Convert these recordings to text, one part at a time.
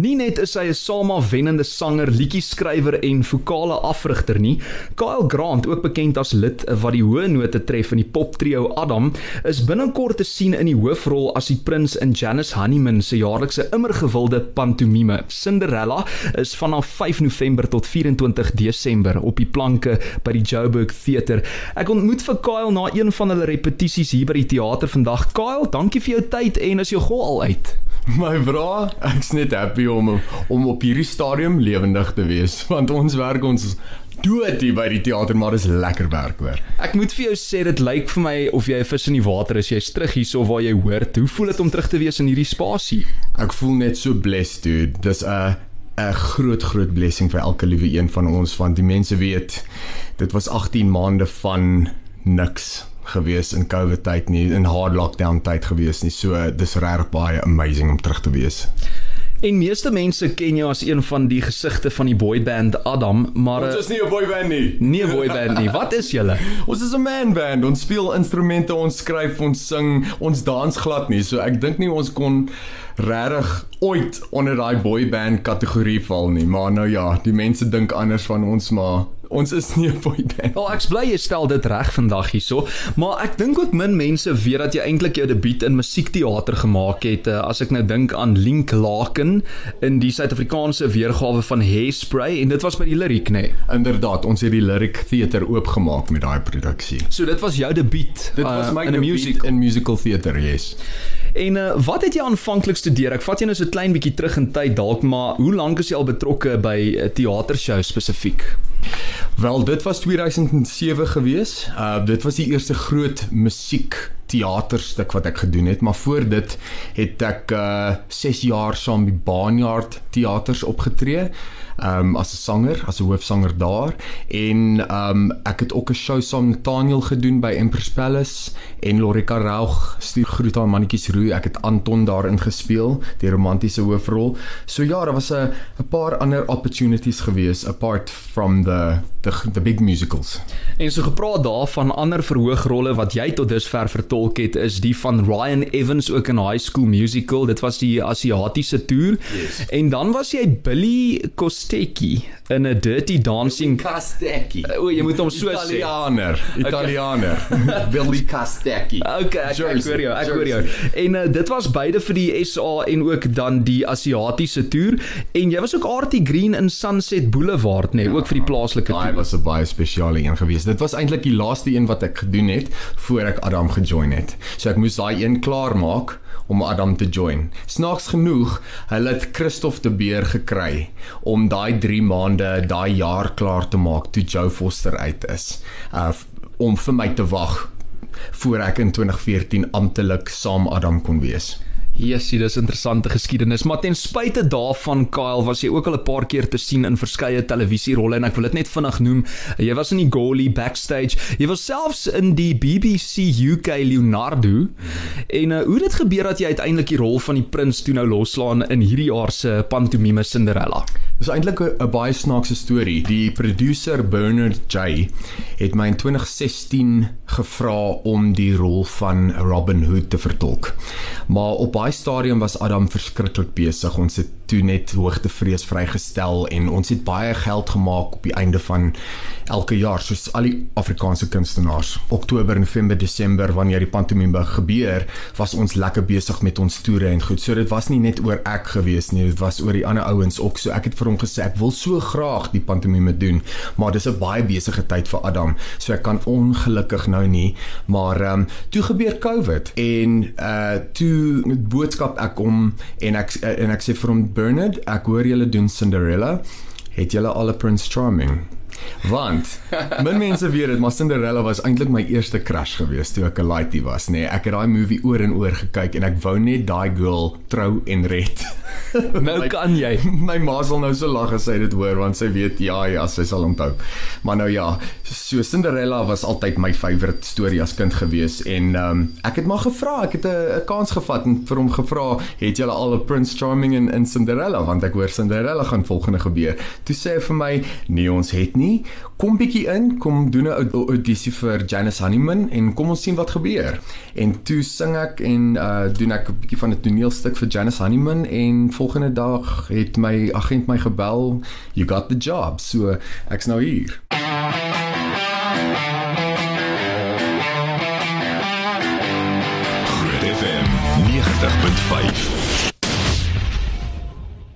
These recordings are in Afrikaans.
Nie net is hy 'n Salma wennende sanger, liedjie-skrywer en vokale afrigter nie, Kyle Grant, ook bekend as lid wat die hoë note tref in die poptrio Adam, is binnekort te sien in die hoofrol as die prins in Janice Honeyman se jaarlikse immergewilde pantomime. Cinderella is vanaf 5 November tot 24 Desember op die planke by die Joburg Theater. Ek ontmoet vir Kyle na een van hulle repetisies hier by die teater vandag. Kyle, dankie vir jou tyd en is jou gol al uit? My bra, ek's net happy om om op hierdie stadium lewendig te wees want ons werk ons dood hier by die teater maar dis lekker werk hoor. Ek moet vir jou sê dit lyk vir my of jy 'n vis in die water is. Jy's terug hierso waar jy hoort. Hoe voel dit om terug te wees in hierdie spasie? Ek voel net so blessed dude. Dis 'n 'n groot groot blessing vir elke liewe een van ons want die mense weet dit was 18 maande van niks gewees in COVID tyd nie in hard lockdown tyd gewees nie. So dis regtig baie amazing om terug te wees. En meeste mense ken jou as een van die gesigte van die boyband Adam, maar Ons is nie 'n boyband nie. nie 'n boyband nie. Wat is julle? Ons is 'n man band. Ons speel instrumente, ons skryf, ons sing, ons dans glad nie. So ek dink nie ons kon regtig ooit onder daai boyband kategorie val nie. Maar nou ja, die mense dink anders van ons, maar ons is nie 'n boyband. Wel, ek bly jy stel dit reg vandag hierso, maar ek dink ook min mense weet dat jy eintlik jou debuut in musiekteater gemaak het. eh, As ek nou dink aan Link Laken in die Suid-Afrikaanse weergawe van Hairspray en dit was by die Lyric, nê. Nee. Inderdaad, ons het die Lyric Theater oopgemaak met daai produksie. So dit was jou debuut Dit was uh, my in 'n musical. in musical theater, yes. En uh, wat het jy aanvanklik studeer? Ek vat jou nou so 'n klein bietjie terug in tyd dalk, maar hoe lank is jy al betrokke by 'n teatershow spesifiek? Wel, dit was 2007 gewees. Uh dit was die eerste groot musiek teaterstuk wat ek gedoen het, maar voor dit het ek uh 6 jaar saam by Barnyard Teaters opgetree. Um as 'n sanger, as 'n hoofsanger daar en um ek het ook 'n show saam met Nathaniel gedoen by Empress Palace en Lorika Raug stuur groet aan mannetjies roe. Ek het Anton daarin gespeel, die romantiese hoofrol. So ja, daar was 'n 'n paar ander opportunities gewees apart from the the the big musicals. En so gepraat daarvan ander verhoogrolle wat jy tot dusver vertolk het is die van Ryan Evans ook in High School Musical. Dit was die Asiatiese toer. Yes. En dan was jy Billy Costecchi in 'n Dirty Dancing. Castecchi. O, jy moet hom so sê. Italianer, Italianer. Billy Castecchi. Okay, ek, ek Jersey, hoor jou, ek hoor jou. En uh, dit was beide vir die SA en ook dan die Asiatiese toer en jy was ook Artie Green in Sunset Boulevard nê, nee, ook vir die plaaslike Daai toer. was 'n baie spesiale een geweest. Dit was eintlik die laaste een wat ek gedoen het voor ek Adam gejoin het. So ek moes daai een klaar maak om Adam te join. Snaaks genoeg, hulle het Christof de Beer gekry om daai 3 maande, daai jaar klaar te maak toe Joe Foster uit is. Uh om vir my te wag voor ek in 2014 amptelik saam Adam kon wees. Jessie, dis interessante geskiedenis, maar ten spyte daarvan Kyle was jy ook al 'n paar keer te sien in verskeie televisierolle en ek wil dit net vinnig noem. Jy was in die Goalie backstage. Jy was selfs in die BBC UK Leonardo. En uh, hoe het dit gebeur dat jy uiteindelik die rol van die prins toe nou loslaan in hierdie jaar se pantomime Cinderella? Dis eintlik 'n baie snaakse storie. Die producer Bernard J het my in 2016 gevra om die rol van Robin Hood te vertolk. Maar op daai stadium was Adam verskriklik besig. Ons het toe net hoogtevrees vrygestel en ons het baie geld gemaak op die einde van elke jaar soos al die Afrikaanse kunstenaars. Oktober, November, Desember wanneer die pantomime gebeur, was ons lekker besig met ons toere en goed. So dit was nie net oor ek gewees nie, dit was oor die ander ouens ook. So ek het vir hom gesê ek wil so graag die pantomime doen, maar dis 'n baie besige tyd vir Adam. So ek kan ongelukkig nou nie, maar ehm um, toe gebeur COVID en uh toe boodskap ek hom en ek en ek sê vir hom Bernard, ek hoor julle doen Cinderella. Het julle al 'n Prince Charming? Want min mense weet dit, maar Cinderella was eintlik my eerste crush geweest toe ek 'n laaitie was, nê. Nee, ek het daai movie oor en oor gekyk en ek wou net daai girl trou en red. Nou kan jy. My ma sal nou so lag as sy dit hoor want sy weet ja ja, sy sal onthou. Maar nou ja, so Cinderella was altyd my favourite storie as kind gewees en ehm um, ek het maar gevra, ek het 'n 'n kans gevat en vir hom gevra, het julle al 'n Prince Charming in in Cinderella want ek hoor Cinderella gaan volgende gebeur. Toe sê hy vir my, nee ons het nie nie. Kom bietjie in, kom doen 'n audisie vir Janice Honeyman en kom ons sien wat gebeur. En toe sing ek en uh doen ek 'n bietjie van 'n toneelstuk vir Janice Honeyman en volgende dag het my agent my gebel, you got the job. So ek's nou hier. Groot FM 90.5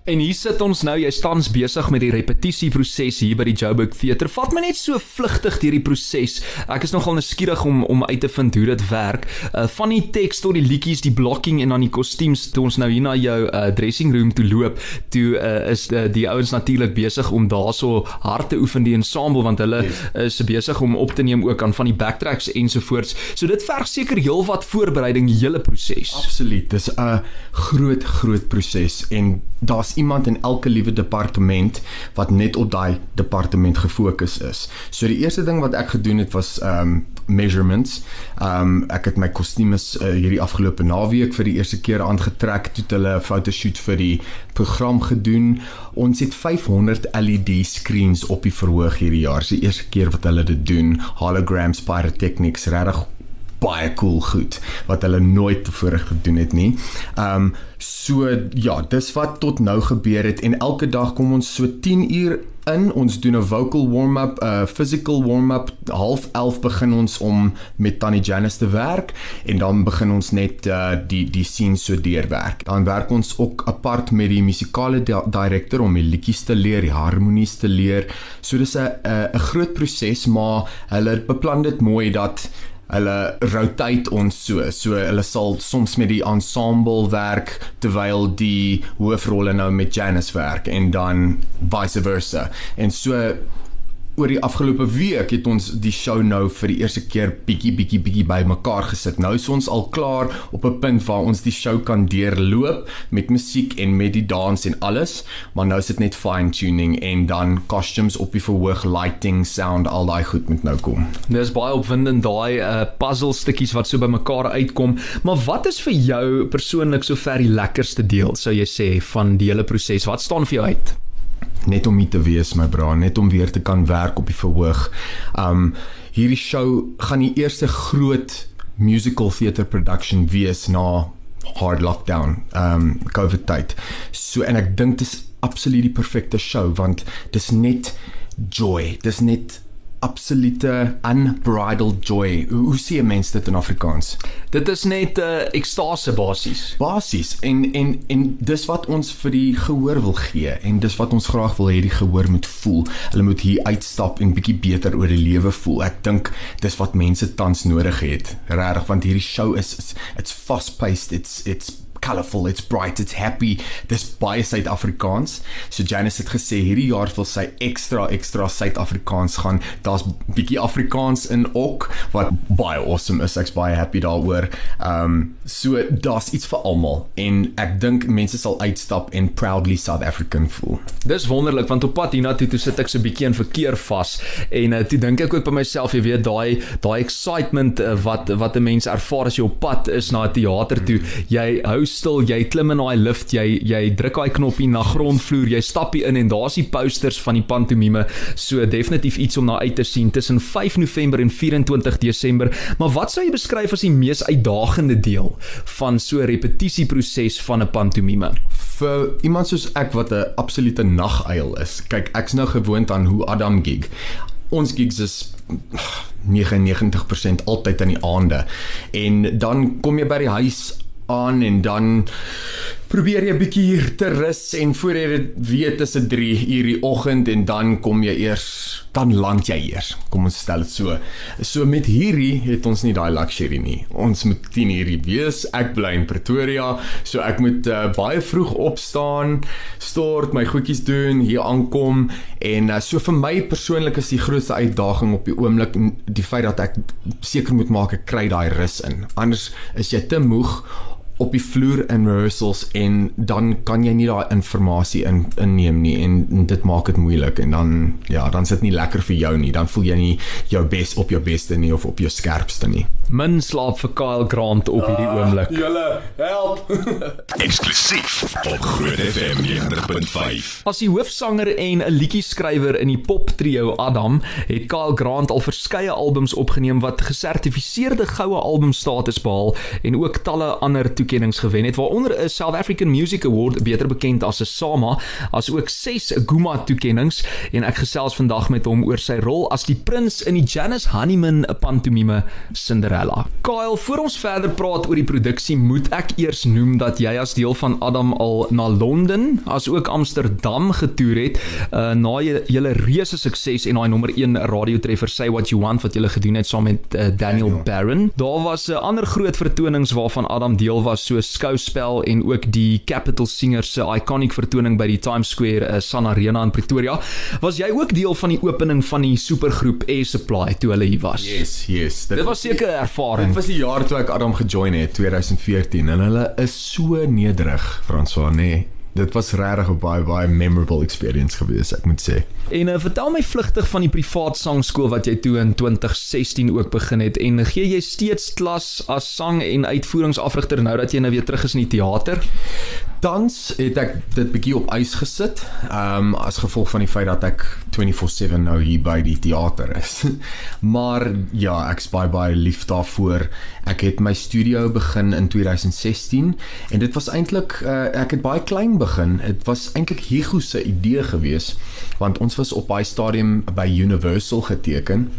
En hier sit ons nou, jy staans besig met die repetisieproses hier by die Joburg Theater. Vat my net so vlugtig deur die proses. Ek is nogal nuuskierig om om uit te vind hoe dit werk. Uh van die teks tot die liedjies, die blocking en dan die kostuums toe ons nou hier na jou uh dressing room toe loop, toe uh is uh, die ouens natuurlik besig om daarso hard te oefen die ensemble want hulle yes. is besig om op te neem ook aan van die backtracks ensovoorts. So dit verg seker heelwat voorbereiding die hele proses. Absoluut. Dis 'n groot groot proses en daar's iemand in elke liewe departement wat net op daai departement gefokus is. So die eerste ding wat ek gedoen het was um measurements. Um ek het my kostuums uh, hierdie afgelope naweek vir die eerste keer aangetrek toe hulle 'n fotoshoot vir die program gedoen. Ons het 500 LED screens op die verhoog hierdie jaar. Dis die eerste keer wat hulle dit doen. Holograms pyrotechnics regtig baie cool goed wat hulle nooit tevore gedoen het nie. Um, so ja, dis wat tot nou gebeur het en elke dag kom ons so 10 uur in. Ons doen 'n vocal warm-up, 'n physical warm-up. Half 11 begin ons om met Tannie Janice te werk en dan begin ons net uh, die die scene so deurwerk. Dan werk ons ook apart met die musikale di director om die liedjies te leer, die harmonies te leer. So dis 'n 'n groot proses, maar hulle beplan dit mooi dat hulle rotate ons so. So hulle sal soms met die ensemble werk terwyl die hoofrolle nou met Janice werk en dan vice versa. En so oor die afgelope week het ons die show nou vir die eerste keer bietjie bietjie bietjie bymekaar gesit. Nou is ons al klaar op 'n punt waar ons die show kan deurloop met musiek en met die dans en alles, maar nou is dit net fine tuning en dan costumes op die verhoog, lighting, sound, al daai goed moet nou kom. Dis baie opwindend daai uh, puzzle stukkies wat so bymekaar uitkom, maar wat is vir jou persoonlik sover die lekkerste deel, sou jy sê, van die hele proses? Wat staan vir jou uit? Net om hier te wees my bra, net om weer te kan werk op die verhoog. Um hierdie show gaan die eerste groot musical theater production wees na hard lockdown, um COVID tyd. So en ek dink dit is absoluut die perfekte show want dis net joy. Dis net absolute unbridled joy. Hoe, hoe sê 'n mens dit in Afrikaans? Dit is net 'n uh, eh, ekstase basies. Basies en en en dis wat ons vir die gehoor wil gee en dis wat ons graag wil hê die gehoor moet voel. Hulle moet hier uitstap en bietjie beter oor die lewe voel. Ek dink dis wat mense tans nodig het. Regtig want hierdie show is it's fast paced. It's it's colorful, it's bright, it's happy. Dis baie Suid-Afrikaans. So Janice het gesê hierdie jaar wil sy ekstra ekstra Suid-Afrikaans gaan. Daar's bietjie Afrikaans in ook wat baie awesome is. Ek's baie happy daaroor. Ehm um, so daar's iets vir almal en ek dink mense sal uitstap en proudly South African voel. Dis wonderlik want op pad hiernatoe toe sit ek so bietjie in verkeer vas en uh, toe dink ek ook by myself, jy weet daai daai excitement uh, wat wat 'n mens ervaar as jy op pad is na 'n teater toe. Jy hou stil, jy klim in daai lift, jy jy druk daai knoppie na grondvloer, jy stap hier in en daar's die posters van die pantomime. So definitief iets om na uit te sien tussen 5 November en 24 Desember. Maar wat sou jy beskryf as die mees uitdagende deel van so 'n repetisieproses van 'n pantomime? Vir iemand soos ek wat 'n absolute naguil is. Kyk, ek's nou gewoond aan hoe Adam gig. Ons gigs is 99% altyd in die aande. En dan kom jy by die huis aan en dan probeer jy 'n bietjie hier te rus en voor jy dit weet is dit 3 uur die oggend en dan kom jy eers dan land jy eers. Kom ons stel dit so. So met hierdie het ons nie daai luxury nie. Ons moet 10 uur wees. Ek bly in Pretoria, so ek moet uh, baie vroeg opstaan, stort, my goedjies doen, hier aankom en uh, so vir my persoonlik is die grootste uitdaging op die oomblik die feit dat ek seker moet maak ek kry daai rus in. Anders is jy te moeg op die vloer in rehearsals en dan kan jy nie daai inligting in inneem nie en, en dit maak dit moeilik en dan ja, dan sit nie lekker vir jou nie. Dan voel jy nie jou bes op jou beste nie of op jou skerpste nie. Min slaap vir Kyle Grant op hierdie Ah, oomblik. Julle help. Eksklusief op Groot FM 90.5. As die hoofsanger en 'n liedjie-skrywer in die poptrio Adam, het Kyle Grant al verskeie albums opgeneem wat gesertifiseerde goue albumstatus behaal en ook talle ander toekenninge gewen het, waaronder 'n South African Music Award, beter bekend as 'n SAMA, as ook 6 Guma toekenninge en ek gesels vandag met hom oor sy rol as die prins in die Janice Honeyman pantomime Cinderella. Kyle, voor ons verder praat oor die produksie, moet ek eers noem dat jy as deel van Adam al na Londen as ook Amsterdam getoer het uh, na julle reuse sukses en daai nommer 1 radiotreffer Say What You Want wat julle gedoen het saam met uh, Daniel, Daniel Barron. Daar was 'n uh, ander groot vertonings waarvan Adam deel was so skouspel en ook die Capital Singers se iconic vertoning by die Times Square uh, Sun Arena in Pretoria. Was jy ook deel van die opening van die supergroep Air Supply toe hulle hier was? Yes, yes. Dit was seker 'n ervaring. Dit was die jaar toe ek Adam gejoin het, 2014 en hulle is so nederig, François, nee. Dit was regtig 'n baie baie memorable experience gewees, ek moet sê. En uh, vertel my vlugtig van die privaat sangskool wat jy toe in 2016 ook begin het en gee jy steeds klas as sang en uitvoeringsafrigter nou dat jy nou weer terug is in die teater? Tans het ek dit bietjie op ys gesit, ehm um, as gevolg van die feit dat ek 24/7 nou hier by die teater is. maar ja, ek's baie baie lief daarvoor. Ek het my studio begin in 2016 en dit was eintlik uh, ek het baie klein begin. Dit was eintlik Hugo se idee gewees want ons was op daai stadium by Universal geteken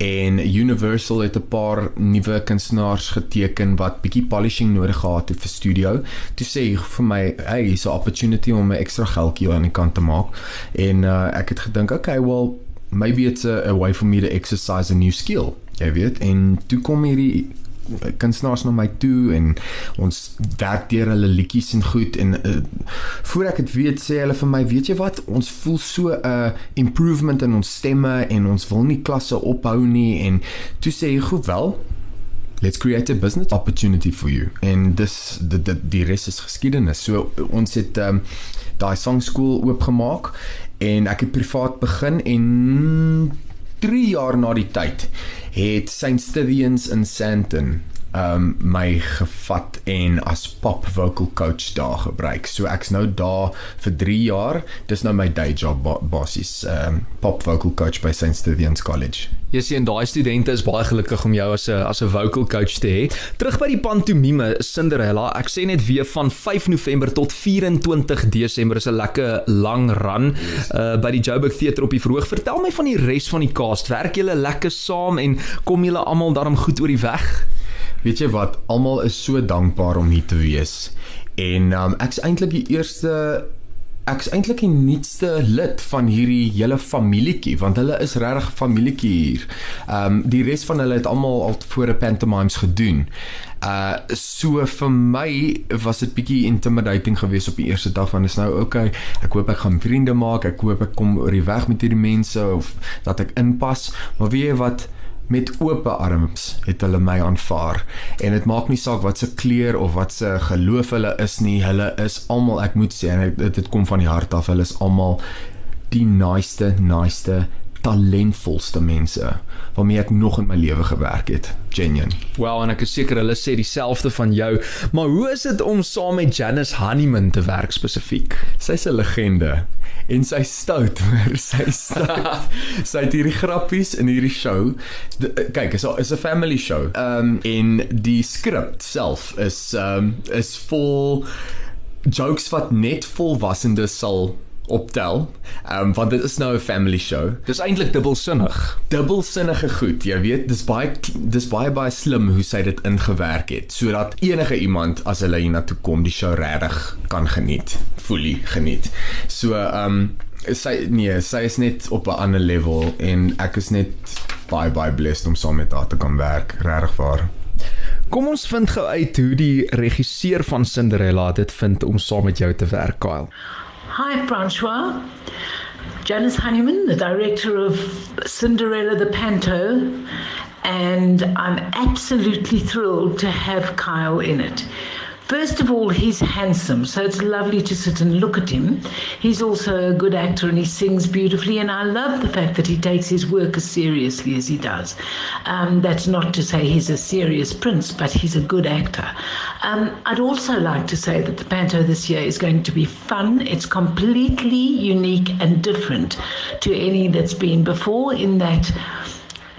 en Universal het 'n paar nuwe kunstenaars geteken wat bietjie polishing nodig gehad het vir studio. Toe sê hy vir my, "Hey, hier's 'n opportunity om 'n ekstra geldjie aan die kant te maak." En uh, ek het gedink, "Okay, well, maybe it's a, a way for me to exercise a new skill." Jy weet, en toe kom hierdie kunstenaars na my toe en ons werk deur hulle liedjies en goed en uh, voor ek dit weet sê hulle vir my weet jy wat? Ons voel so 'n uh, improvement in ons stemme en ons wil nie klasse ophou nie. En toe sê hy goed wel let's create a business opportunity for you. En dis die die, die res is geskiedenis. So ons het um, daai sangskool oopgemaak en ek het privaat begin en 3 jaar na die tyd het Saint Stithians in Sandton um my gevat en as pop vocal coach daar gebruik. So ek's nou daar vir 3 jaar. Dis nou my day job ba basies um pop vocal coach by St Stithians College. Jy sien daai studente is baie gelukkig om jou as 'n as 'n vocal coach te hê. Terug by die pantomime Cinderella. Ek sê net weer van 5 November tot 24 Desember is 'n lekker lang run uh by die Joburg Theater op die verhoog. Vertel my van die res van die cast. Werk julle lekker saam en kom julle almal daarom goed oor die weg? Weet jy wat, almal is so dankbaar om hier te wees. En um ek's eintlik die eerste ek's eintlik die nuutste lid van hierdie hele familietjie want hulle is regtig 'n familietjie hier. Um die res van hulle het almal al tevore pantomimes gedoen. Uh so vir my was dit bietjie intimidating geweest op die eerste dag want dit is nou okay, ek hoop ek gaan vriende maak, ek hoop ek kom oor die weg met hierdie mense of dat ek inpas, maar weet jy wat met oop arms het hulle my aanvaar. En dit maak nie saak wat se kleur of wat se geloof hulle is nie. Hulle is almal ek moet sê en dit kom van die hart af. Hulle is almal die naaste naaste talentvolste mense waarmee ek nog in my lewe gewerk het genuine Wel, en ek is seker hulle sê dieselfde van jou, maar hoe is dit om saam met Janice Honeyman te werk spesifiek? sy's 'n legende en sy stout hoor. Sy stout. Sy het hierdie grappies in hierdie show. De, kyk is 'n is 'n family show. Um en die skrip self is um is vol jokes wat net volwassenes sal optel um want dit is nou 'n family show Dis eintlik dubbelsinnig. dubbelsinnige goed. Jy weet, dis baie dis baie baie slim hoe sy dit ingewerk het sodat enige iemand as hulle hiernatoe kom, die show regtig kan geniet, fully geniet. So, ehm um, sy nee, sy is net op 'n ander level en ek is net baie baie blessed om saam met haar te kan werk, regtig waar. Kom ons vind gou uit hoe die regisseur van Cinderella dit vind om saam met jou te werk, Kyle. Hi, Francois. Janice Honeyman, the director of Cinderella the Panto, and I'm absolutely thrilled to have Kyle in it. First of all, he's handsome, so it's lovely to sit and look at him. He's also a good actor and he sings beautifully, and I love the fact that he takes his work as seriously as he does. Um, that's not to say he's a serious prince, but he's a good actor. Um, I'd also like to say that the Panto this year is going to be fun. It's completely unique and different to any that's been before, in that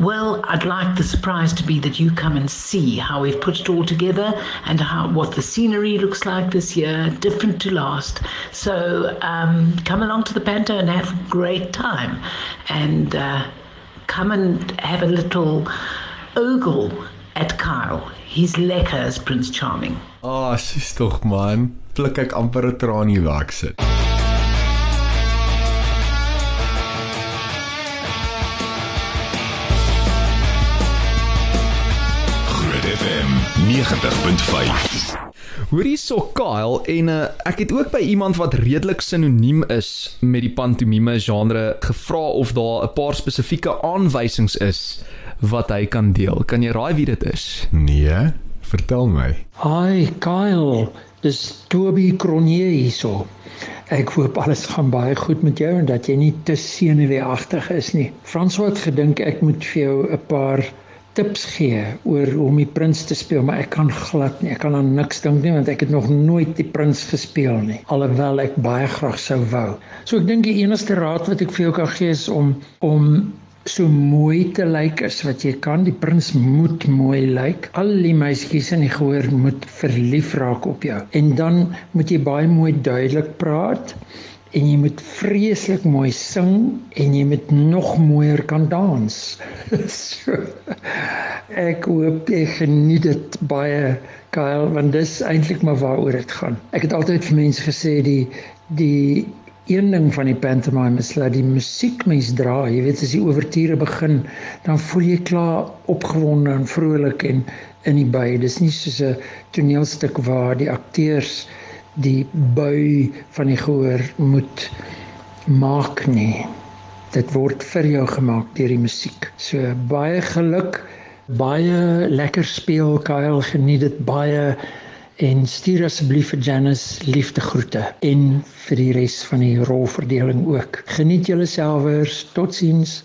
well, I'd like the surprise to be that you come and see how we've put it all together and how what the scenery looks like this year, different to last. So um, come along to the Panto and have a great time, and uh, come and have a little ogle at Kyle. He's lekker as Prince Charming. Ah, oh, tog man, pluk ek amper 'n weg sit. 90.5. Hoor hierso Kyle en uh, ek het ook by iemand wat redelik sinoniem is met die pantomime genre gevra of daar 'n paar spesifieke aanwysings is wat hy kan deel. Kan jy raai wie dit is? Nee, vertel my. Hi Kyle, dis Toby Cronje hierso. Ek hoop alles gaan baie goed met jou en dat jy nie te senuweeagtig is nie. Frans het gedink ek moet vir jou 'n paar tips gee oor hoe om die prins te speel, maar ek kan glad nie. Ek kan aan niks dink nie want ek het nog nooit die prins gespeel nie, alhoewel ek baie graag sou wou. So ek dink die enigste raad wat ek vir jou kan gee is om om so mooi te lyk as wat jy kan. Die prins moet mooi lyk. Al die meisies in die gehoor moet verlief raak op jou. En dan moet jy baie mooi duidelik praat en jy moet vreeslik mooi sing en jy moet nog mooier kan dans. so, ek hoop jy geniet dit baie Kyle want dis eintlik maar waaroor dit gaan. Ek het altyd vir mense gesê die die een ding van die pantomime is dat die musiek mens dra. Jy weet as die ouverture begin, dan voel jy klaar opgewonde en vrolik en in die by. Dis nie soos 'n toneelstuk waar die akteurs die bui van die gehoor moet maak nie. Dit word vir jou gemaak deur die musiek. So baie geluk, baie lekker speel Kyle, geniet dit baie en stuur asseblief vir Janice liefdegroete en vir die res van die rolverdeling ook. Geniet julle selfers. Totsiens.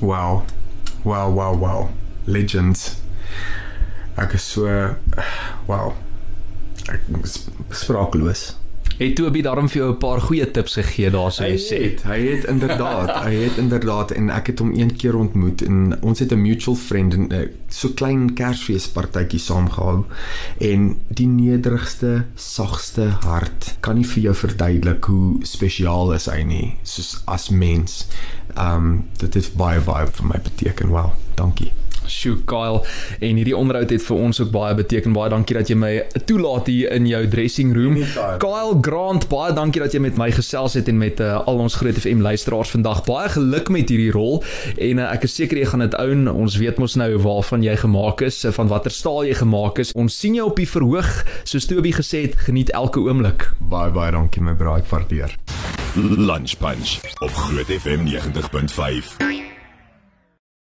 Wow. Wow, wow, wow. Legends. Ek is so wow ek spraakloos. Het Toby daarom vir jou 'n paar goeie tips gegee daar sou jy sê? Het, hy het inderdaad, hy het inderdaad en ek het hom een keer ontmoet en ons het 'n mutual friend en eh, so klein Kersfeespartytjie saamgehou en die nederigste, sagste hart kan nie vir jou verduidelik hoe spesiaal is hy nie, soos as mens. Um dit het baie baie vir my beteken. Wow, dankie. Sjoe Kyle en hierdie onderhoud het vir ons ook baie beteken. Baie dankie dat jy my toelaat hier in jou dressing room. Kyle Grant, baie dankie dat jy met my gesels het en met uh, al ons Groot FM luisteraars vandag. Baie geluk met hierdie rol en uh, ek is seker jy gaan dit own. Ons weet mos nou waarvan jy gemaak is, uh, van watter staal jy gemaak is. Ons sien jou op die verhoog. Soos Toby gesê het, geniet elke oomblik. Baie baie dankie my braai waardeer. Lunch Punch op Groot FM 90.5.